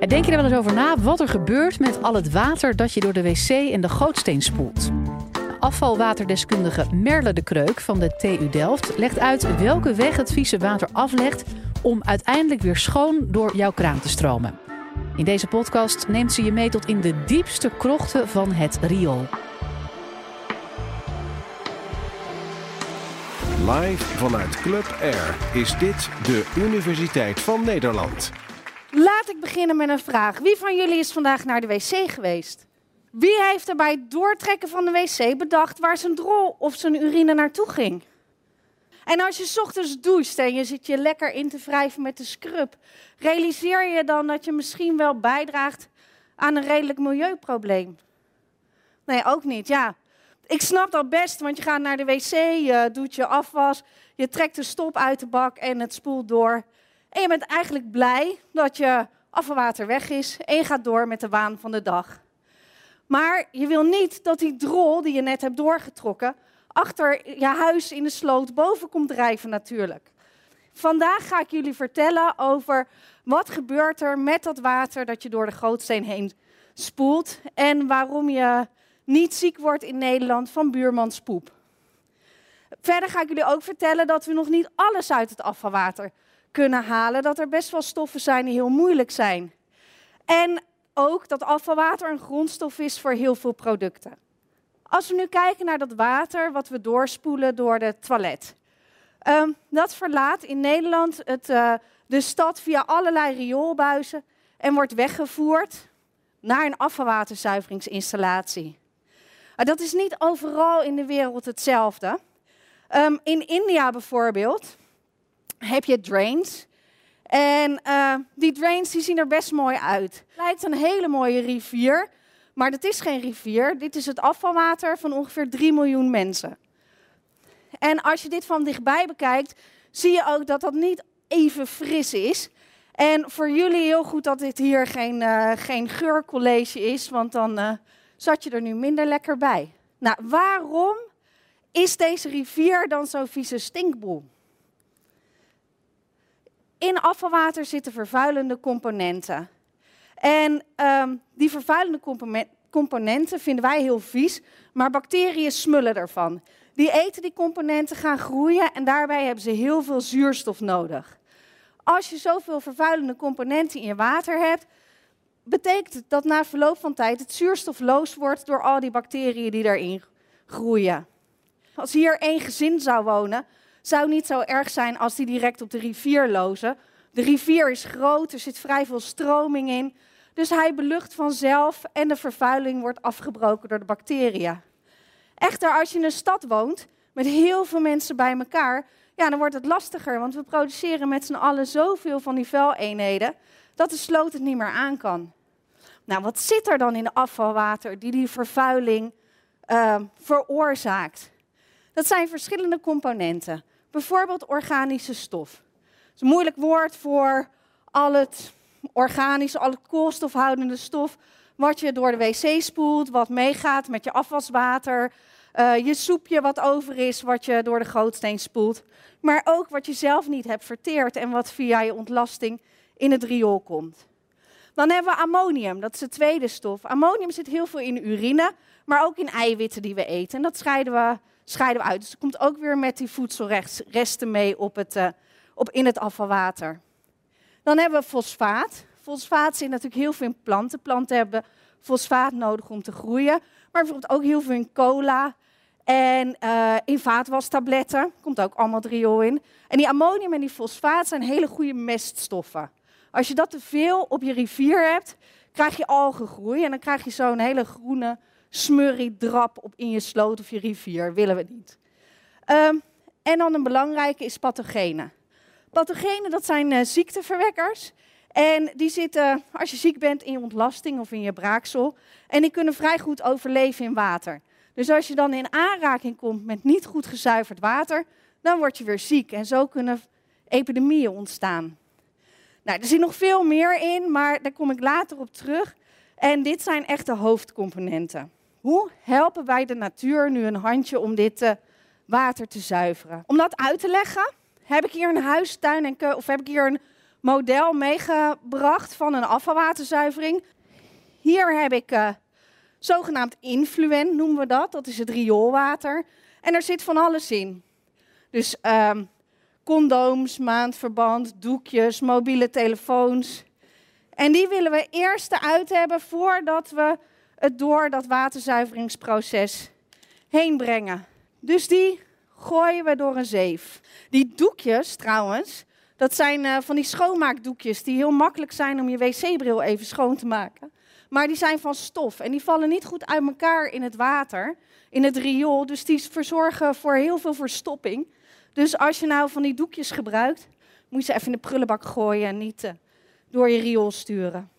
En denk je er wel eens over na wat er gebeurt met al het water dat je door de wc en de gootsteen spoelt? Afvalwaterdeskundige Merle de Kreuk van de TU Delft legt uit welke weg het vieze water aflegt om uiteindelijk weer schoon door jouw kraan te stromen. In deze podcast neemt ze je mee tot in de diepste krochten van het riool. Live vanuit Club Air is dit de Universiteit van Nederland. Laat ik beginnen met een vraag. Wie van jullie is vandaag naar de wc geweest? Wie heeft er bij het doortrekken van de wc bedacht waar zijn drol of zijn urine naartoe ging? En als je ochtends doucht en je zit je lekker in te wrijven met de scrub, realiseer je dan dat je misschien wel bijdraagt aan een redelijk milieuprobleem? Nee, ook niet. Ja, ik snap dat best, want je gaat naar de wc, je doet je afwas, je trekt de stop uit de bak en het spoelt door. En je bent eigenlijk blij dat je afvalwater weg is en je gaat door met de waan van de dag. Maar je wil niet dat die drol die je net hebt doorgetrokken achter je huis in de sloot boven komt drijven natuurlijk. Vandaag ga ik jullie vertellen over wat gebeurt er met dat water dat je door de gootsteen heen spoelt en waarom je niet ziek wordt in Nederland van buurmans poep. Verder ga ik jullie ook vertellen dat we nog niet alles uit het afvalwater kunnen halen, dat er best wel stoffen zijn die heel moeilijk zijn. En ook dat afvalwater een grondstof is voor heel veel producten. Als we nu kijken naar dat water wat we doorspoelen door de toilet. Um, dat verlaat in Nederland het, uh, de stad via allerlei rioolbuizen en wordt weggevoerd naar een afvalwaterzuiveringsinstallatie. Uh, dat is niet overal in de wereld hetzelfde. Um, in India bijvoorbeeld heb je drains. En uh, die drains die zien er best mooi uit. Lijkt een hele mooie rivier, maar dat is geen rivier. Dit is het afvalwater van ongeveer 3 miljoen mensen. En als je dit van dichtbij bekijkt, zie je ook dat dat niet even fris is. En voor jullie heel goed dat dit hier geen, uh, geen geurcollege is, want dan uh, zat je er nu minder lekker bij. Nou, waarom is deze rivier dan zo'n vieze stinkboel? In afvalwater zitten vervuilende componenten. En um, die vervuilende componenten vinden wij heel vies, maar bacteriën smullen ervan. Die eten die componenten, gaan groeien en daarbij hebben ze heel veel zuurstof nodig. Als je zoveel vervuilende componenten in je water hebt, betekent het dat na verloop van tijd het zuurstofloos wordt door al die bacteriën die daarin groeien. Als hier één gezin zou wonen, zou niet zo erg zijn als die direct op de rivier lozen. De rivier is groot, er zit vrij veel stroming in. Dus hij belucht vanzelf en de vervuiling wordt afgebroken door de bacteriën. Echter, als je in een stad woont met heel veel mensen bij elkaar, ja, dan wordt het lastiger, want we produceren met z'n allen zoveel van die vuileenheden dat de sloot het niet meer aan kan. Nou, wat zit er dan in de afvalwater die die vervuiling uh, veroorzaakt? Dat zijn verschillende componenten. Bijvoorbeeld organische stof. Dat is een moeilijk woord voor al het organische, al het koolstofhoudende stof wat je door de wc spoelt, wat meegaat met je afwaswater, uh, je soepje wat over is, wat je door de gootsteen spoelt, maar ook wat je zelf niet hebt verteerd en wat via je ontlasting in het riool komt. Dan hebben we ammonium, dat is de tweede stof. Ammonium zit heel veel in urine, maar ook in eiwitten die we eten. En dat scheiden we scheiden we uit. Dus er komt ook weer met die voedselresten mee op het, uh, op, in het afvalwater. Dan hebben we fosfaat. Fosfaat zit natuurlijk heel veel in planten. Planten hebben fosfaat nodig om te groeien. Maar bijvoorbeeld ook heel veel in cola en uh, in vaatwastabletten. Komt ook allemaal riool in. En die ammonium en die fosfaat zijn hele goede meststoffen. Als je dat te veel op je rivier hebt, krijg je algengroei. En dan krijg je zo'n hele groene smurrie drap op in je sloot of je rivier. Willen we niet. Um, en dan een belangrijke is pathogenen. Pathogenen, dat zijn uh, ziekteverwekkers. En die zitten, als je ziek bent, in je ontlasting of in je braaksel. En die kunnen vrij goed overleven in water. Dus als je dan in aanraking komt met niet goed gezuiverd water, dan word je weer ziek. En zo kunnen epidemieën ontstaan. Nou, er zit nog veel meer in, maar daar kom ik later op terug. En dit zijn echt de hoofdcomponenten. Hoe helpen wij de natuur nu een handje om dit uh, water te zuiveren? Om dat uit te leggen, heb ik hier een huistuin en of heb ik hier een model meegebracht van een afvalwaterzuivering. Hier heb ik uh, zogenaamd influent, noemen we dat. Dat is het rioolwater. En er zit van alles in. Dus um, condooms, maandverband, doekjes, mobiele telefoons. En die willen we eerst eruit hebben voordat we het door dat waterzuiveringsproces heen brengen. Dus die gooien we door een zeef. Die doekjes trouwens, dat zijn uh, van die schoonmaakdoekjes die heel makkelijk zijn om je wc-bril even schoon te maken. Maar die zijn van stof en die vallen niet goed uit elkaar in het water, in het riool. Dus die verzorgen voor heel veel verstopping. Dus als je nou van die doekjes gebruikt, moet je ze even in de prullenbak gooien en niet uh, door je riool sturen.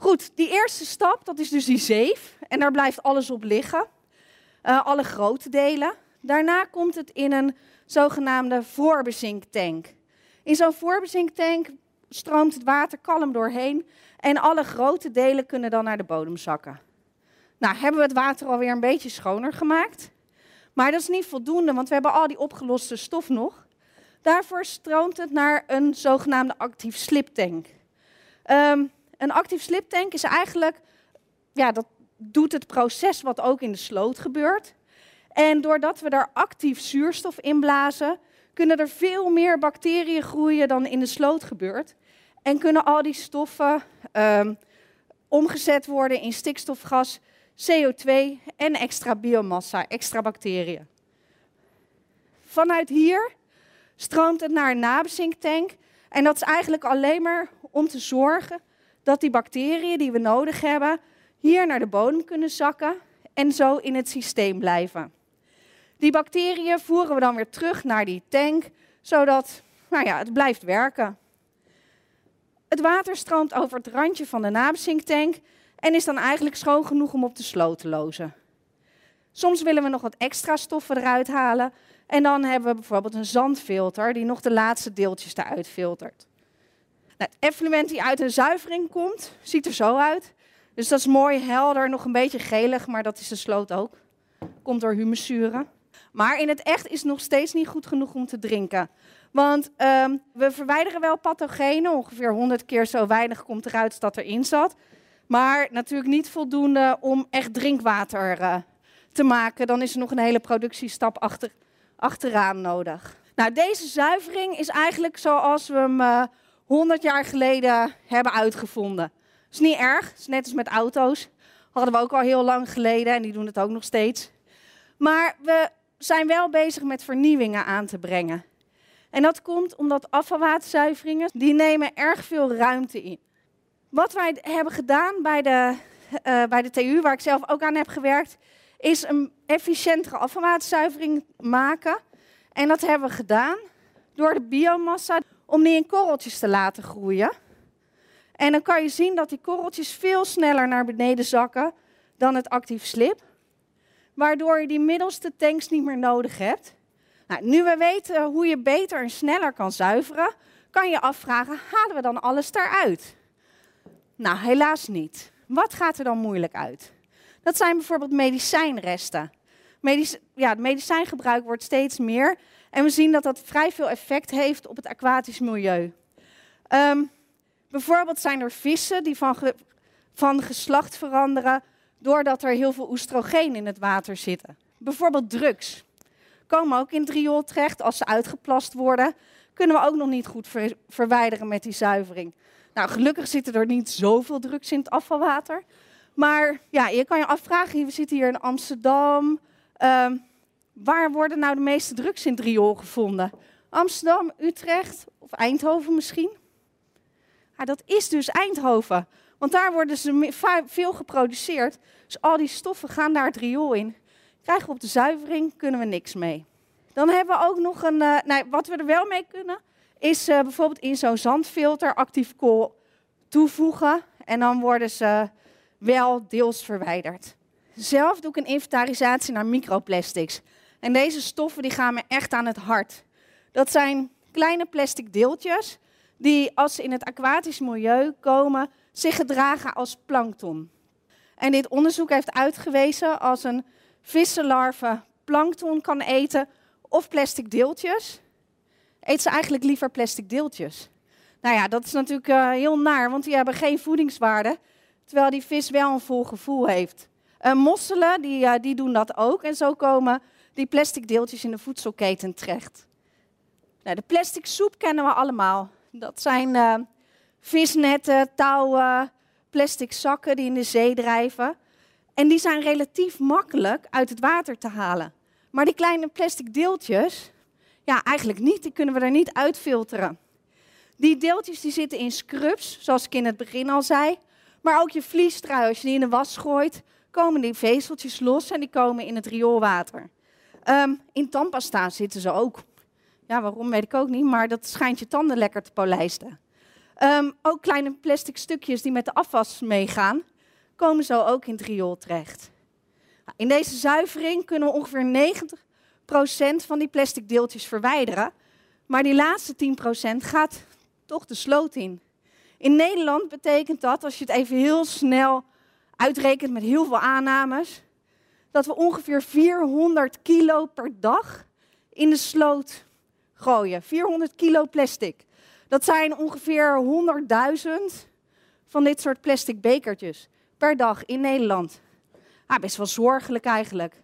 Goed, die eerste stap, dat is dus die zeef. En daar blijft alles op liggen. Uh, alle grote delen. Daarna komt het in een zogenaamde voorbezinktank. In zo'n voorbezinktank stroomt het water kalm doorheen en alle grote delen kunnen dan naar de bodem zakken. Nou, hebben we het water alweer een beetje schoner gemaakt. Maar dat is niet voldoende, want we hebben al die opgeloste stof nog. Daarvoor stroomt het naar een zogenaamde actief sliptank. Um, een actief sliptank is eigenlijk, ja, dat doet het proces wat ook in de sloot gebeurt. En doordat we daar actief zuurstof in blazen, kunnen er veel meer bacteriën groeien dan in de sloot gebeurt. En kunnen al die stoffen um, omgezet worden in stikstofgas, CO2 en extra biomassa, extra bacteriën. Vanuit hier stroomt het naar een nabezinktank. En dat is eigenlijk alleen maar om te zorgen dat die bacteriën die we nodig hebben hier naar de bodem kunnen zakken en zo in het systeem blijven. Die bacteriën voeren we dan weer terug naar die tank, zodat nou ja, het blijft werken. Het water stroomt over het randje van de nabezinktank en is dan eigenlijk schoon genoeg om op de sloot te lozen. Soms willen we nog wat extra stoffen eruit halen en dan hebben we bijvoorbeeld een zandfilter die nog de laatste deeltjes eruit filtert. Nou, het effluent die uit een zuivering komt, ziet er zo uit. Dus dat is mooi helder, nog een beetje gelig, maar dat is de sloot ook. Komt door humusuren. Maar in het echt is het nog steeds niet goed genoeg om te drinken. Want um, we verwijderen wel pathogenen, ongeveer 100 keer zo weinig komt eruit dat erin zat. Maar natuurlijk niet voldoende om echt drinkwater uh, te maken. Dan is er nog een hele productiestap achter, achteraan nodig. Nou, deze zuivering is eigenlijk zoals we hem uh, 100 jaar geleden hebben uitgevonden. Is niet erg, is net als met auto's. Hadden we ook al heel lang geleden en die doen het ook nog steeds. Maar we zijn wel bezig met vernieuwingen aan te brengen. En dat komt omdat afvalwaterzuiveringen, die nemen erg veel ruimte in. Wat wij hebben gedaan bij de, uh, bij de TU, waar ik zelf ook aan heb gewerkt, is een efficiëntere afvalwaterzuivering maken. En dat hebben we gedaan door de biomassa, om die in korreltjes te laten groeien. En dan kan je zien dat die korreltjes veel sneller naar beneden zakken dan het actief slip waardoor je die middelste tanks niet meer nodig hebt. Nou, nu we weten hoe je beter en sneller kan zuiveren, kan je afvragen, halen we dan alles daaruit? Nou, helaas niet. Wat gaat er dan moeilijk uit? Dat zijn bijvoorbeeld medicijnresten. Medic ja, het medicijngebruik wordt steeds meer en we zien dat dat vrij veel effect heeft op het aquatisch milieu. Um, bijvoorbeeld zijn er vissen die van, van geslacht veranderen doordat er heel veel oestrogeen in het water zitten. Bijvoorbeeld drugs. Komen ook in het riool terecht. Als ze uitgeplast worden, kunnen we ook nog niet goed ver verwijderen met die zuivering. Nou, gelukkig zitten er niet zoveel drugs in het afvalwater. Maar ja, je kan je afvragen, we zitten hier in Amsterdam. Uh, waar worden nou de meeste drugs in het riool gevonden? Amsterdam, Utrecht of Eindhoven misschien? Ja, dat is dus Eindhoven. Want daar worden ze veel geproduceerd. Dus al die stoffen gaan daar het riool in. Krijgen we op de zuivering, kunnen we niks mee. Dan hebben we ook nog een. Uh, nou, wat we er wel mee kunnen, is uh, bijvoorbeeld in zo'n zandfilter actief kool toevoegen. En dan worden ze wel deels verwijderd. Zelf doe ik een inventarisatie naar microplastics. En deze stoffen die gaan me echt aan het hart. Dat zijn kleine plastic deeltjes die als ze in het aquatisch milieu komen, zich gedragen als plankton. En dit onderzoek heeft uitgewezen als een vissenlarve plankton kan eten of plastic deeltjes, eet ze eigenlijk liever plastic deeltjes. Nou ja, dat is natuurlijk uh, heel naar, want die hebben geen voedingswaarde. Terwijl die vis wel een vol gevoel heeft. Uh, mosselen, die, uh, die doen dat ook. En zo komen die plastic deeltjes in de voedselketen terecht. Nou, de plastic soep kennen we allemaal. Dat zijn visnetten, touwen, plastic zakken die in de zee drijven. En die zijn relatief makkelijk uit het water te halen. Maar die kleine plastic deeltjes, ja, eigenlijk niet. Die kunnen we er niet uitfilteren. Die deeltjes die zitten in scrubs, zoals ik in het begin al zei. Maar ook je vliestrui, als je die in de was gooit, komen die vezeltjes los en die komen in het rioolwater. Um, in tandpasta zitten ze ook. Ja, waarom weet ik ook niet, maar dat schijnt je tanden lekker te polijsten. Um, ook kleine plastic stukjes die met de afwas meegaan, komen zo ook in het riool terecht. Nou, in deze zuivering kunnen we ongeveer 90% van die plastic deeltjes verwijderen. Maar die laatste 10% gaat toch de sloot in. In Nederland betekent dat, als je het even heel snel uitrekent met heel veel aannames, dat we ongeveer 400 kilo per dag in de sloot gooien. 400 kilo plastic. Dat zijn ongeveer 100.000 van dit soort plastic bekertjes per dag in Nederland. Ah, best wel zorgelijk eigenlijk.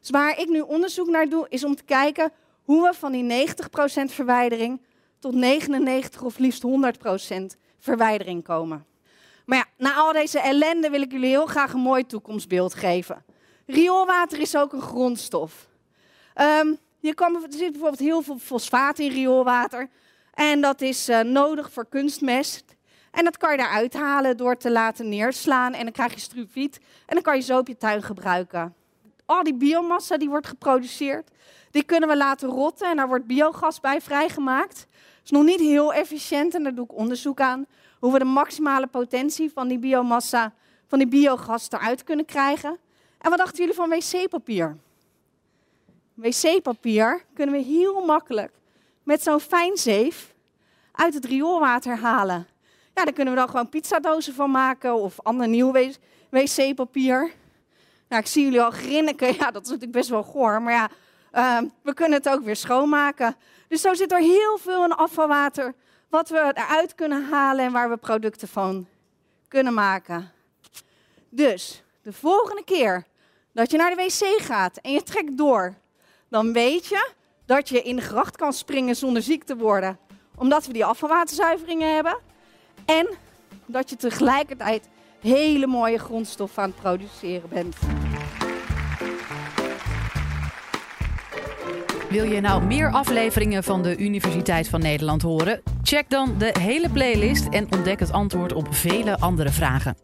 Dus waar ik nu onderzoek naar doe, is om te kijken hoe we van die 90% verwijdering tot 99 of liefst 100% verwijdering komen. Maar ja, na al deze ellende wil ik jullie heel graag een mooi toekomstbeeld geven. Rioolwater is ook een grondstof. Um, je kan, er zit bijvoorbeeld heel veel fosfaat in rioolwater. En dat is uh, nodig voor kunstmest. En dat kan je daaruit halen door te laten neerslaan. En dan krijg je struviet. En dan kan je zo op je tuin gebruiken. Al die biomassa die wordt geproduceerd, die kunnen we laten rotten. En daar wordt biogas bij vrijgemaakt. Dat is nog niet heel efficiënt en daar doe ik onderzoek aan. Hoe we de maximale potentie van die biomassa, van die biogas eruit kunnen krijgen. En wat dachten jullie van wc-papier? Wc-papier kunnen we heel makkelijk met zo'n fijn zeef uit het rioolwater halen. Ja, daar kunnen we dan gewoon pizzadozen van maken of ander nieuw wc-papier. Nou, ik zie jullie al grinniken. Ja, dat is natuurlijk best wel goor, maar ja, uh, we kunnen het ook weer schoonmaken. Dus zo zit er heel veel in afvalwater wat we eruit kunnen halen en waar we producten van kunnen maken. Dus de volgende keer dat je naar de wc gaat en je trekt door, dan weet je dat je in de gracht kan springen zonder ziek te worden, omdat we die afvalwaterzuiveringen hebben. En dat je tegelijkertijd hele mooie grondstoffen aan het produceren bent. Wil je nou meer afleveringen van de Universiteit van Nederland horen? Check dan de hele playlist en ontdek het antwoord op vele andere vragen.